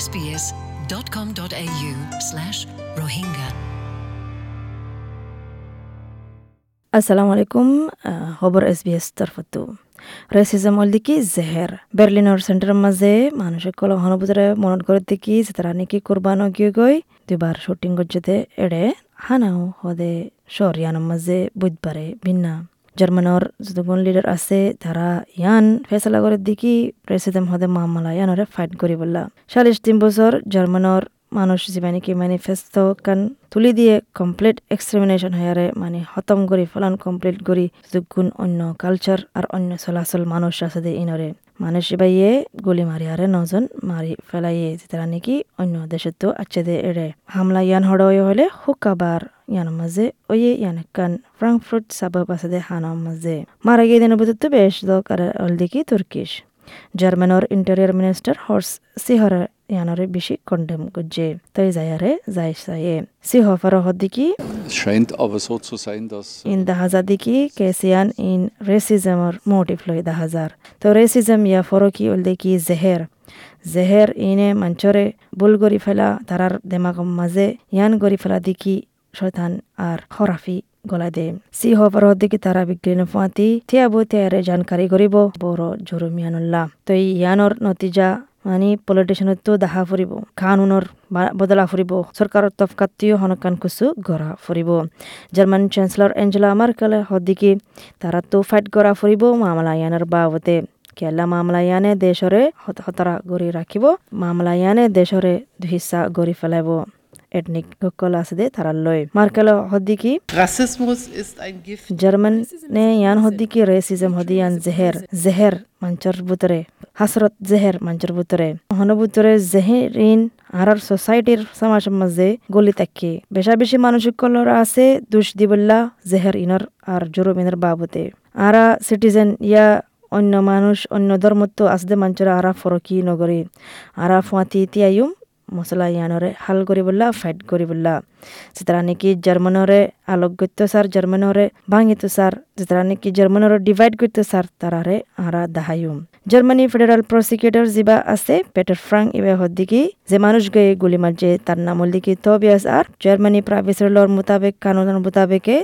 sbs.com.au slash rohingya. আলাইকুম আহ, খবর S তরফতো racism হল দেখি জেহের বের্লিনৰ চেণ্টাৰৰ মাজে মানুহসকলক সহানুভূতিৰে মনত কৰি দেখি নেকি কোৰবানো গিয়ে গৈ দুবাৰ শ্বুটিং করছে এড়ে হানাও হদে। শহরিয়ানৰ মাজে বুধবাৰে ভিন্না। জার্মানৰ যতগুণ লিডার আছে তারা ইয়ান ফেসলা করে দেখি প্রেসিডেন্ট হদে মামলা ইয়ানরে ফাইট করি বললা চাল্লিশ তিন বছর জার্মানৰ মানুষ যিমানে কি ম্যানিফেস্টো কান তুলি দিয়ে কমপ্লিট এক্সট্রিমিনেশন হয়ারে মানে খতম করি ফলান কমপ্লিট করি যোগুণ অন্য কালচার আর অন্য চলাচল মানুষ আছে দে ইনরে মানুষ বাইয়ে গুলি মারি আরে নজন মারি ফেলাইয়ে যেতারা নাকি অন্য দেশত তো আছে দে এড়ে হামলা ইয়ান হড় হলে হুকাবার ইয়ান মাঝে ওয়ে ইয়ান কান ফ্রাঙ্কফুর্ট সাবাব আছে দে হানার মাঝে মারা গিয়ে দিনের বুঝতে বেশ দক আর অল দেখি তুর্কিশ জার্মানৰ ইণ্টেৰিয়াৰ মিনিষ্টাৰ হৰ্স সিহৰ ইয়ানৰে বেছি কণ্ডেম গজ্জে তই যায়াৰে যাই চায়ে সিহ ফারহত দিকি Es scheint aber so zu sein, dass ইন দাহাজা দিকি কেসিয়ান ইন রেসিজমৰ মোটিভ লৈ দাহাজাৰ তো রেসিজম ইয়া ফরকি উল দেখি জেহের জেহের ইনে মঞ্চরে বুল গরি ফেলা তারার দেমাগম মাঝে ইয়ান গরি ফেলা দিকি শয়তান আর খরাফি গলা দে সি হবার দিকে তারা বিক্রি ফাঁতি থিয়াবো তিয়ারে জানকারি করিব। বড় জরুমিয়ানুল্লাহ তো ইয়ানোর নতিজা মানে পলিটিশিয়ানত তো দেখা ফুৰিব কানুনৰ বা- বদলা ফুৰিব চৰকাৰৰ তফকাতিও হনকান কুচু গৰা ফুৰিব জাৰ্মান চেঞ্চেলৰ এঞ্জেলা মাৰ্কেলে সদিকি তারা তো ফাইট গৰা ফুৰিব মামলা ইয়ানৰ বাবতে। কেলা মামলা ইয়ানে দেশৰে হতৰা গৰি ৰাখিব। মামলা ইয়ানে দেশৰে দুহিচা গৰি পেলাব আছে Rassismus ist ein Gift. ইয়ান হদ্দিকি রেসিজম হদি ইয়ান জেহের জেহের মঞ্চর বুতরে হাসরত জেহের মঞ্চর বুতরে। হন বুতরে জেহের ইন আরার সোসাইটির সমাজের মাঝে গলি তাকি বেশা বেশি মানুষ কলর আছে দুষ দিবল্লা জেহের ইনর আর জুরুমিনের বাবতে। আরা সিটিজেন ইয়া অন্য মানুষ অন্য ধর্মত্ব আসদে মঞ্চরা আরা ফরকি নগরী আরা ফুয়াতি তিয়ায়ুম মছলা ইয়ানরে হাল কৰিবলা ফাইট কৰিবলা। যেতাৰা নেকি জাৰ্মানৰে আলোগ্যত্য ছাৰ জাৰ্মানৰে ভাঙিত ছাৰ যেতাৰা নেকি জাৰ্মানৰে ডিভাইড কৰিত ছাৰ তাৰাৰে আৰা দাহায়ুম জার্মানি ফেডারেল প্রসিকিউটর জিবা আছে পেটার ফ্রাঙ্ক ইবে হদ্দিকি যে মানুষ গয়ে গুলি মারছে তার নাম হলদিকি তবিয়াস আর জার্মানি প্রাইভেসি লর মোতাবেক কানুনের মোতাবেকে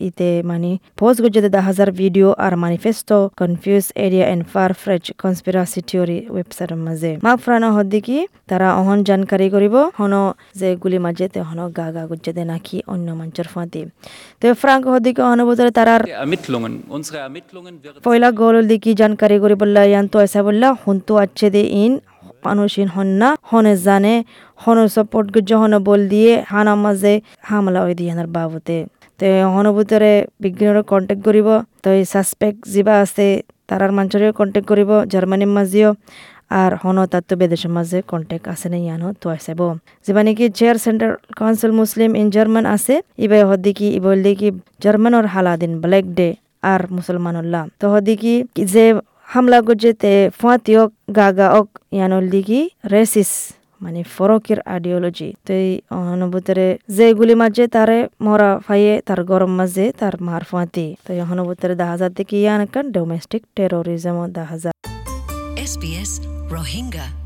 ইতে মানে পোস্ট গজ্জে দা হাজার video R manifesto confuse area and far French conspiracy theory ওয়েবসাইটের মাঝে মাক ফ্রানা হদ্দিকি তারা অহন জানকারি করিব হন যে গুলি মারছে তে হন গা গা গজ্জে দে নাকি অন্য মঞ্চের ফাঁতি তো ফ্রাঙ্ক হদ্দিকি অনুভূতরে তারার Ermittlungen. Unsere Ermittlungen wird পয়লা গল দিকি আচ্ছে দে ইন মানুষিন হন না হনে জানে হন সাপোর্ট গুজ্জ হন বল দিয়ে হানা মাঝে হামলা হয়ে দিয়ে বাবুতে তো হনভূতরে বিজ্ঞানের কন্টেক্ট করিব তো সাসপেক্ট যিবা আছে তারার মানুষের কন্টেক্ট করিব জার্মানির মাঝেও আর হন তার তো বিদেশের মাঝে কন্টেক্ট আছে না ইয়ানো তো আসাব যিবা নেকি chair centre council Muslim in German আছে ইবাই হদ্দিকি ইবল দেখি জার্মানের হালাদিন ব্ল্যাক ডে আর মুসলমানুল্লাহ তো হদিকি যে হামলা করছে গজেতে ফুয়াতিওক গাগা ওক ইয়ানল দিকি রেসিস মানে ফরকের আইডিওলজি তো এই অনুভূতরে যে গুলি মাঝে তারে মরা ফাইয়ে, তার গরম মাঝে, তার মার ফুয়াতি তো এই অনুভূতরে দেখা যাতে কি, ইয়ান ডোমেস্টিক টেরোরিজম দেখা যায়। Rohingya.